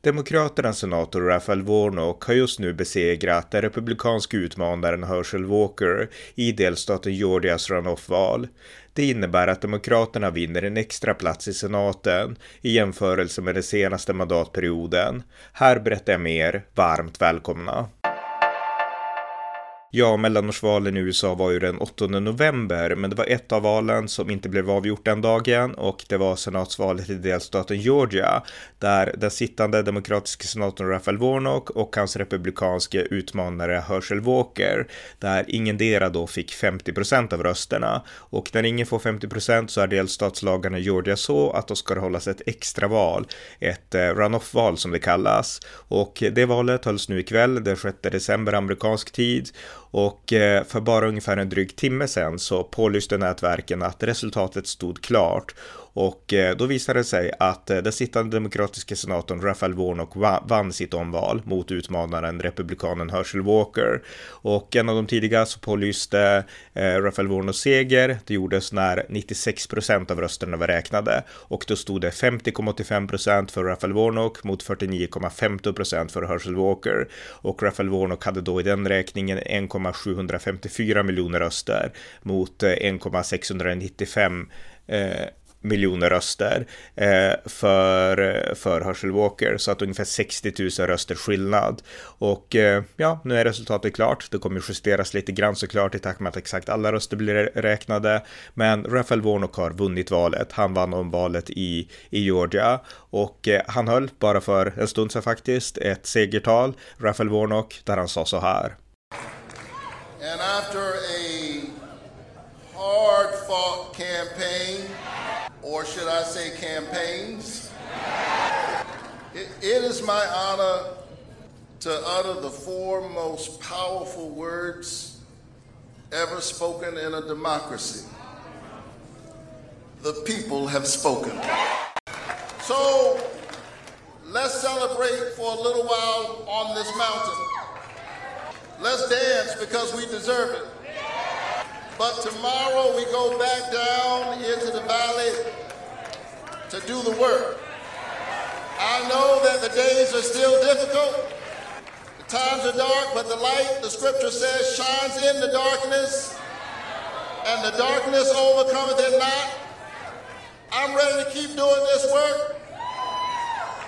Demokraternas senator Raphael Warnock har just nu besegrat den republikanske utmanaren Herschel Walker i delstaten Georgias runoff-val. Det innebär att Demokraterna vinner en extra plats i senaten i jämförelse med den senaste mandatperioden. Här berättar jag mer. Varmt välkomna! Ja, mellanårsvalen i USA var ju den 8 november, men det var ett av valen som inte blev avgjort den dagen och det var senatsvalet i delstaten Georgia där den sittande demokratiska senatorn Raphael Warnock och hans republikanske utmanare Herschel Walker, där ingendera då fick 50 procent av rösterna. Och när ingen får 50 procent så är delstatslagarna i Georgia så att då ska det hållas ett extraval, ett eh, runoff-val som det kallas. Och det valet hölls nu ikväll, den 6 december amerikansk tid och eh, för bara ungefär en dryg timme sedan så pålyste nätverken att resultatet stod klart och eh, då visade det sig att eh, den sittande demokratiska senatorn Raphael Warnock vann sitt omval mot utmanaren republikanen Herschel Walker. Och en av de tidiga så pålyste eh, Raphael Warnocks seger. Det gjordes när 96 procent av rösterna var räknade och då stod det 50,85 procent för Raphael Warnock mot 49,15 procent för Herschel Walker. Och Raphael Warnock hade då i den räkningen 1,754 miljoner röster mot 1,695 eh, miljoner röster eh, för, för Herschel Walker, så att ungefär 60 000 röster skillnad. Och eh, ja, nu är resultatet klart. Det kommer justeras lite grann såklart i takt med att exakt alla röster blir räknade. Men Raphael Warnock har vunnit valet. Han vann om valet i, i Georgia och eh, han höll bara för en stund sedan faktiskt ett segertal, Raphael Warnock, där han sa så här. Or should I say campaigns, it, it is my honor to utter the four most powerful words ever spoken in a democracy. The people have spoken. So let's celebrate for a little while on this mountain. Let's dance because we deserve it. But tomorrow we go back down into the valley to do the work. I know that the days are still difficult. The times are dark, but the light, the scripture says, shines in the darkness, and the darkness overcometh it not. I'm ready to keep doing this work.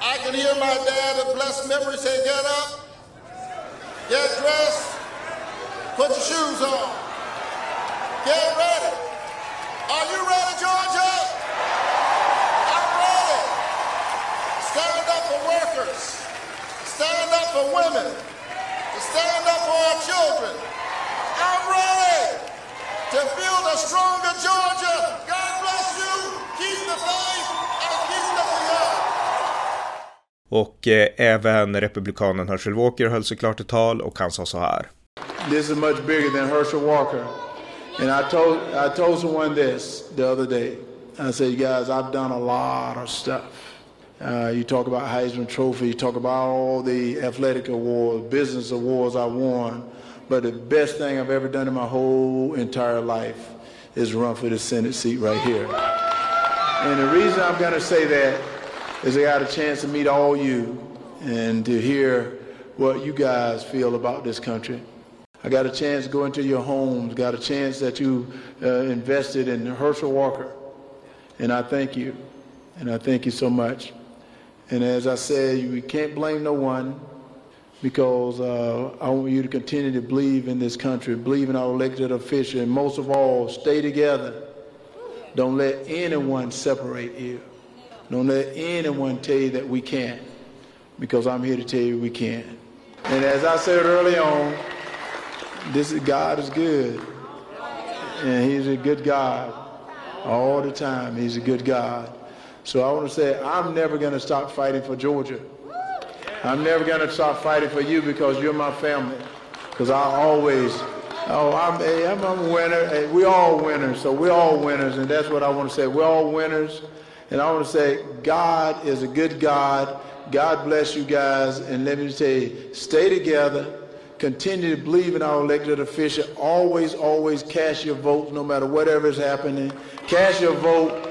I can hear my dad of blessed memory say, get up, Get dressed. Put your shoes on. Get ready. Are you ready, Georgia? For women. To stand up for our children. I'm ready to build a stronger Georgia. God bless you. Keep the faith and keep. Och eh, även republikanen Herschel Walker höll såklart ett tal och han sa så här. This is much bigger than Herschel Walker. And I told, I told someone this the other day. I said, guys, I've done a lot of stuff. Uh, you talk about Heisman Trophy, you talk about all the athletic awards, business awards I won. But the best thing I've ever done in my whole entire life is run for the Senate seat right here. And the reason I'm going to say that is I got a chance to meet all you and to hear what you guys feel about this country. I got a chance to go into your homes, got a chance that you uh, invested in Herschel Walker. And I thank you. And I thank you so much. And as I said, we can't blame no one because uh, I want you to continue to believe in this country, believe in our elected officials, and most of all, stay together. Don't let anyone separate you. Don't let anyone tell you that we can't, because I'm here to tell you we can. And as I said early on, this is God is good, and He's a good God all the time. He's a good God. So I want to say I'm never going to stop fighting for Georgia. I'm never going to stop fighting for you because you're my family. Because I always, oh, I'm, I'm a winner. We all winners, so we're all winners, and that's what I want to say. We're all winners. And I want to say, God is a good God. God bless you guys. And let me say, stay together. Continue to believe in our elected official. Always, always cast your vote no matter whatever is happening. Cast your vote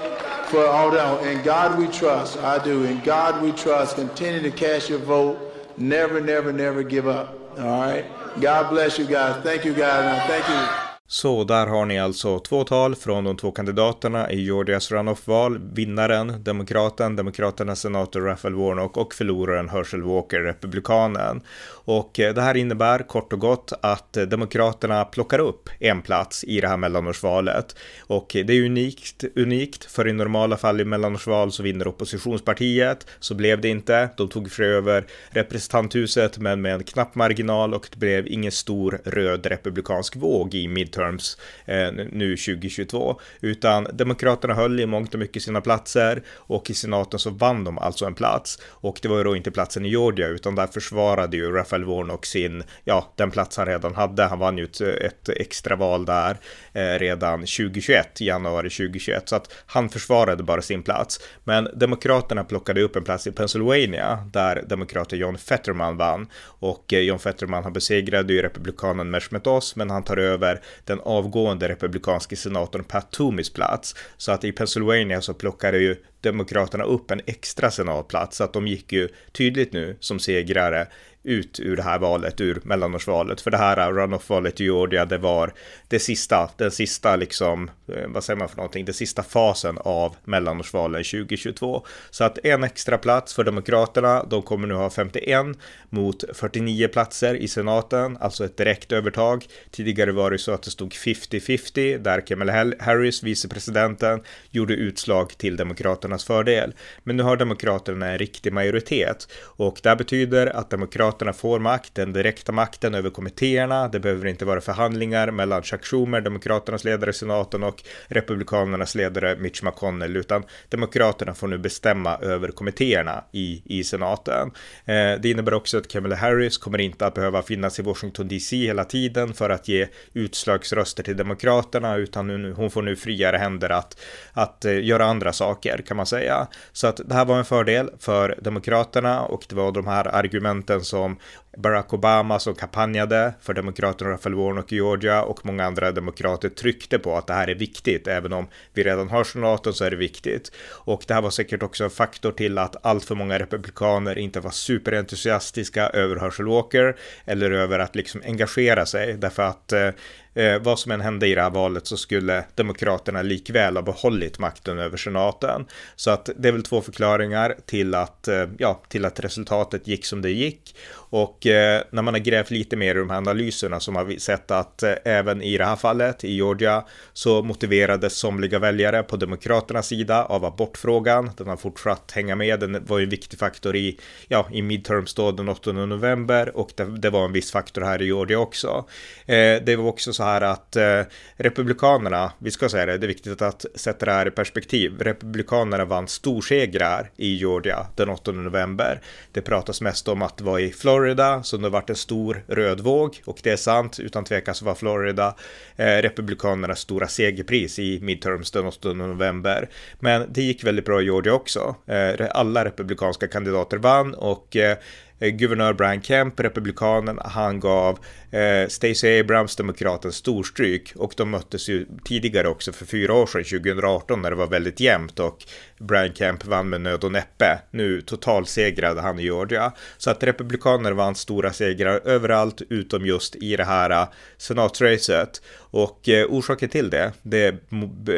for all that. In God we trust. I do. In God we trust. Continue to cast your vote. Never, never, never give up. All right? God bless you guys. Thank you guys. And thank you. Så där har ni alltså två tal från de två kandidaterna i Georgias runoff-val. Vinnaren, demokraten, demokraternas senator Raphael Warnock och förloraren Herschel Walker, republikanen. Och eh, det här innebär kort och gott att demokraterna plockar upp en plats i det här mellanårsvalet. Och eh, det är unikt, unikt, för i normala fall i mellanårsval så vinner oppositionspartiet. Så blev det inte. De tog för över representanthuset men med en knapp marginal och det blev ingen stor röd republikansk våg i midterms eh, nu 2022. Utan demokraterna höll i mångt och mycket sina platser och i senaten så vann de alltså en plats. Och det var ju då inte platsen i Georgia utan där försvarade ju Raphael Warnock sin, ja, den plats han redan hade. Han vann ju ett, ett extra val där eh, redan 2021, januari 2021, så att han försvarade bara sin plats. Men Demokraterna plockade upp en plats i Pennsylvania där demokraten John Fetterman vann och eh, John Fetterman har besegrade ju republikanen Meshmet Oz, men han tar över den avgående republikanske senatorn Pat Toomeys plats. Så att i Pennsylvania så plockade ju Demokraterna upp en extra senatplats, så att de gick ju tydligt nu som segrare ut ur det här valet, ur mellanårsvalet. För det här runoff-valet i Georgia, det var det sista, den sista liksom, eh, vad säger man för någonting, den sista fasen av mellanårsvalen 2022. Så att en extra plats för Demokraterna, de kommer nu ha 51 mot 49 platser i senaten, alltså ett direkt övertag. Tidigare var det så att det stod 50-50, där Kamala Harris, vicepresidenten, gjorde utslag till Demokraterna Demokraternas fördel. Men nu har Demokraterna en riktig majoritet och det betyder att Demokraterna får makt, den direkta makten över kommittéerna. Det behöver inte vara förhandlingar mellan Chuck Schumer, Demokraternas ledare i senaten och Republikanernas ledare Mitch McConnell, utan Demokraterna får nu bestämma över kommittéerna i, i senaten. Eh, det innebär också att Kamala Harris kommer inte att behöva finnas i Washington DC hela tiden för att ge utslagsröster till Demokraterna, utan hon får nu friare händer att, att eh, göra andra saker kan man säga. Så att det här var en fördel för Demokraterna och det var de här argumenten som Barack Obama som kampanjade för demokraterna Raphael Warnock i Georgia och många andra demokrater tryckte på att det här är viktigt. Även om vi redan har senaten så är det viktigt. Och det här var säkert också en faktor till att allt för många republikaner inte var superentusiastiska över Herschel Walker eller över att liksom engagera sig därför att eh, eh, vad som än hände i det här valet så skulle Demokraterna likväl ha behållit makten över senaten. Så att det är väl två förklaringar till att, eh, ja, till att resultatet gick som det gick. Och eh, när man har grävt lite mer i de här analyserna som har vi sett att eh, även i det här fallet i Georgia så motiverades somliga väljare på Demokraternas sida av abortfrågan. Den har fortsatt hänga med. Den var ju en viktig faktor i, ja, i midterms då den 8 november och det, det var en viss faktor här i Georgia också. Eh, det var också så här att eh, Republikanerna, vi ska säga det, det är viktigt att sätta det här i perspektiv. Republikanerna vann storsegrar i Georgia den 8 november. Det pratas mest om att det var i Florida som det varit en stor röd våg och det är sant, utan tvekan så var Florida eh, Republikanernas stora segerpris i midterms den 8 november. Men det gick väldigt bra i Georgia också. Eh, alla republikanska kandidater vann och eh, Eh, guvernör Brian Kemp, republikanen, han gav eh, Stacey Abrams, demokraten, storstryk och de möttes ju tidigare också för fyra år sedan, 2018, när det var väldigt jämnt och Brian Kemp vann med nöd och näppe. Nu totalsegrade han i Georgia. Så att republikaner vann stora segrar överallt utom just i det här eh, senatsracet. Och eh, orsaken till det, det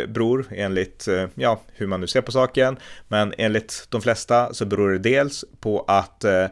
beror enligt, eh, ja, hur man nu ser på saken, men enligt de flesta så beror det dels på att eh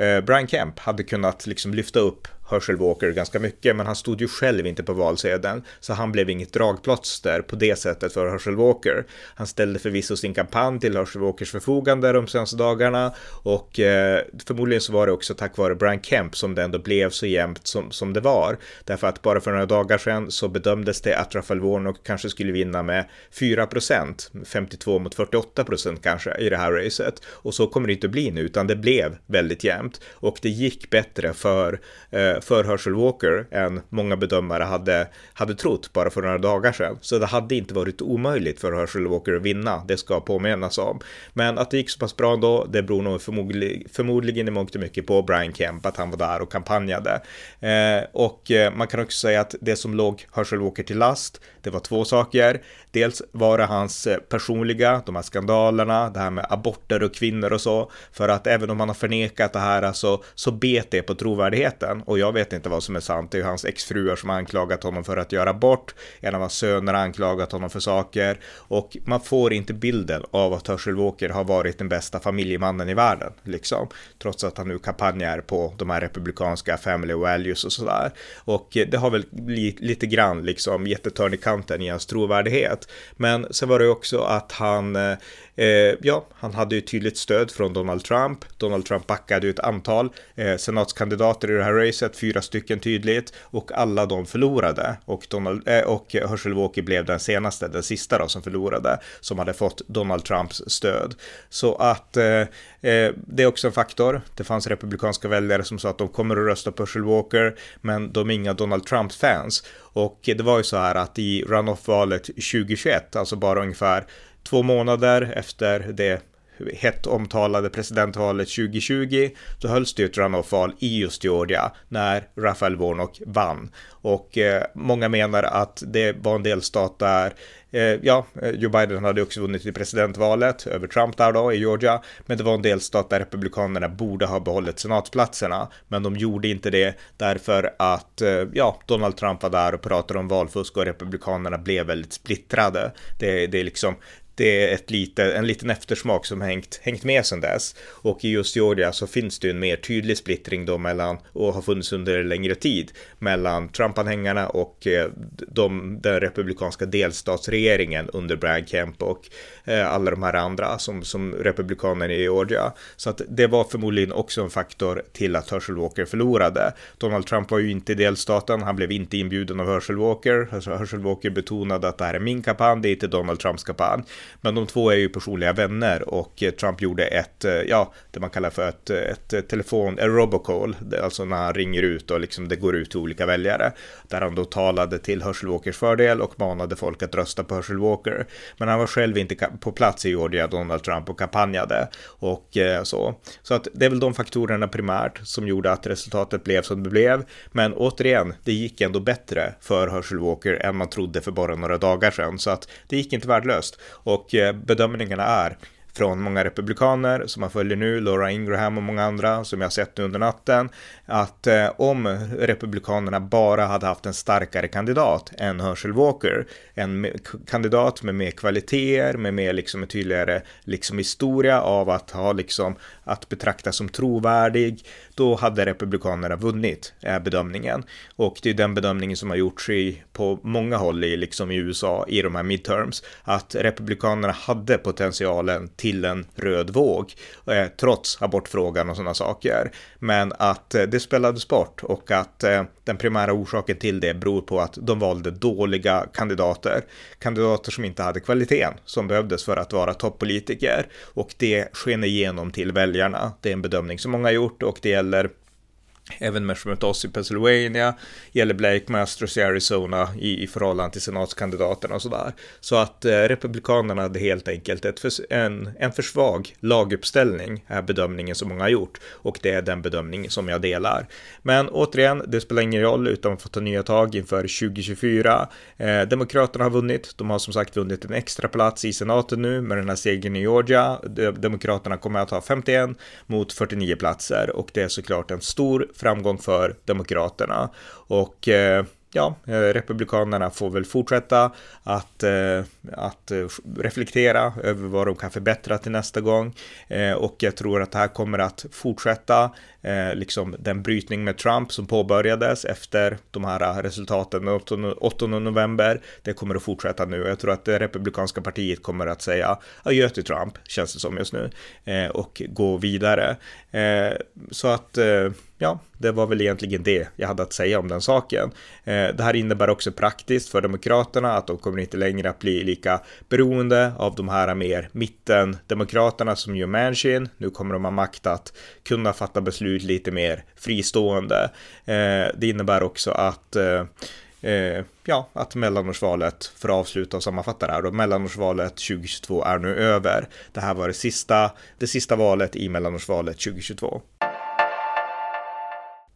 Eh, Brian Kemp hade kunnat liksom lyfta upp Herschel Walker ganska mycket, men han stod ju själv inte på valsedeln, så han blev inget dragplåster på det sättet för Herschel Walker. Han ställde förvisso sin kampanj till Herschel Walkers förfogande de senaste dagarna och eh, förmodligen så var det också tack vare Brian Kemp som det ändå blev så jämnt som, som det var. Därför att bara för några dagar sedan så bedömdes det att Rafael Warnock kanske skulle vinna med 4 procent, 52 mot 48 procent kanske i det här racet. Och så kommer det inte att bli nu, utan det blev väldigt jämnt och det gick bättre för eh, för Herschel Walker än många bedömare hade, hade trott bara för några dagar sedan. Så det hade inte varit omöjligt för Herschel Walker att vinna, det ska påminnas om. Men att det gick så pass bra ändå, det beror nog förmodligen, förmodligen i mångt och mycket på Brian Kemp, att han var där och kampanjade. Eh, och eh, man kan också säga att det som låg Herschel Walker till last, det var två saker. Dels var det hans eh, personliga, de här skandalerna, det här med aborter och kvinnor och så. För att även om han har förnekat det här alltså, så bet det på trovärdigheten. Och jag jag vet inte vad som är sant. Det är ju hans exfruar som har anklagat honom för att göra abort. En av hans söner har anklagat honom för saker. Och man får inte bilden av att Herschel Walker har varit den bästa familjemannen i världen. Liksom. Trots att han nu kampanjar på de här republikanska family values och sådär. Och det har väl blivit lite grann liksom jättetörn i kanten i hans trovärdighet. Men sen var det också att han eh, eh, ja, han hade ju tydligt stöd från Donald Trump. Donald Trump backade ju ett antal eh, senatskandidater i det här racet, fyra stycken tydligt, och alla de förlorade. Och, Donald, eh, och Herschel Walker blev den senaste, den sista då, som förlorade, som hade fått Donald Trumps stöd. Så att eh, eh, det är också en faktor. Det fanns republikanska väljare som sa att de kommer att rösta på Herschel Walker, men de är inga Donald Trump-fans. Och det var ju så här att i runoff-valet 2021, alltså bara ungefär två månader efter det hett omtalade presidentvalet 2020, då hölls det ett runoff-val i just Georgia när Rafael Warnock vann. Och eh, många menar att det var en delstat där eh, ja, eh, Joe Biden hade också vunnit i presidentvalet över Trump där då i Georgia, men det var en delstat där republikanerna borde ha behållit senatsplatserna, men de gjorde inte det därför att eh, ja, Donald Trump var där och pratade om valfusk och republikanerna blev väldigt splittrade. Det, det är liksom det är ett lite, en liten eftersmak som hängt, hängt med sedan dess. Och i just Georgia så finns det ju en mer tydlig splittring då mellan, och har funnits under längre tid, mellan Trump-anhängarna och eh, de, den republikanska delstatsregeringen under Brad Kemp och eh, alla de här andra som, som republikaner i Georgia. Så att det var förmodligen också en faktor till att Herschel Walker förlorade. Donald Trump var ju inte i delstaten, han blev inte inbjuden av Herschel Walker. Alltså, Herschel Walker betonade att det här är min kampanj, det är inte Donald Trumps kampanj. Men de två är ju personliga vänner och eh, Trump gjorde ett, eh, ja, det man kallar för ett, eh, ett telefon, en robocall, alltså när han ringer ut och liksom det går ut till olika väljare. Där han då talade till Hörselwalkers fördel och manade folk att rösta på Herschel Walker. Men han var själv inte på plats i Georgia, Donald Trump, och kampanjade och så. Så att det är väl de faktorerna primärt som gjorde att resultatet blev som det blev. Men återigen, det gick ändå bättre för Herschel Walker än man trodde för bara några dagar sedan. Så att det gick inte värdelöst. Och eh, bedömningarna är från många republikaner som man följer nu, Laura Ingraham och många andra som jag sett nu under natten, att eh, om republikanerna bara hade haft en starkare kandidat än Herschel Walker, en kandidat med mer kvaliteter, med mer liksom en tydligare liksom historia av att ha liksom att betrakta som trovärdig, då hade republikanerna vunnit, är bedömningen. Och det är den bedömningen som har gjorts i, på många håll i, liksom i USA i de här midterms, att republikanerna hade potentialen till en röd våg, eh, trots abortfrågan och sådana saker. Men att eh, det spelades bort och att eh, den primära orsaken till det beror på att de valde dåliga kandidater. Kandidater som inte hade kvaliteten som behövdes för att vara toppolitiker och det sken igenom till väljarna. Det är en bedömning som många har gjort och det gäller Även Measurement oss i Pennsylvania, gäller Blake Masters i Arizona i, i förhållande till senatskandidaterna och sådär. Så att eh, Republikanerna hade helt enkelt ett för, en, en för svag laguppställning, är bedömningen som många har gjort. Och det är den bedömning som jag delar. Men återigen, det spelar ingen roll utan att få ta nya tag inför 2024. Eh, Demokraterna har vunnit, de har som sagt vunnit en extra plats i senaten nu med den här segern i Georgia. Demokraterna kommer att ha 51 mot 49 platser och det är såklart en stor framgång för Demokraterna. Och eh, ja, eh, Republikanerna får väl fortsätta att, eh, att reflektera över vad de kan förbättra till nästa gång. Och jag tror att det här kommer att fortsätta, liksom den brytning med Trump som påbörjades efter de här resultaten den 8 november. Det kommer att fortsätta nu. Jag tror att det republikanska partiet kommer att säga adjö till Trump, känns det som just nu, och gå vidare. Så att ja, det var väl egentligen det jag hade att säga om den saken. Eh, det här innebär också praktiskt för Demokraterna att de kommer inte längre att bli lika beroende av de här mer mittendemokraterna som gör Manchin. Nu kommer de ha makt att kunna fatta beslut lite mer fristående. Eh, det innebär också att eh, eh, ja, att mellanårsvalet, för att avsluta och sammanfatta det här, då mellanårsvalet 2022 är nu över. Det här var det sista, det sista valet i mellanårsvalet 2022.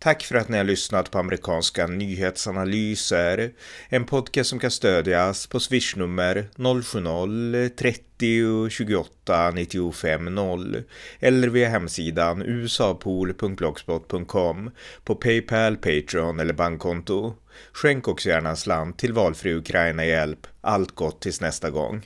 Tack för att ni har lyssnat på amerikanska nyhetsanalyser. En podcast som kan stödjas på swishnummer 070-30 28 95 0 eller via hemsidan usapool.blogspot.com på Paypal, Patreon eller bankkonto. Skänk också gärna en slant till valfri Ukraina-hjälp. Allt gott tills nästa gång.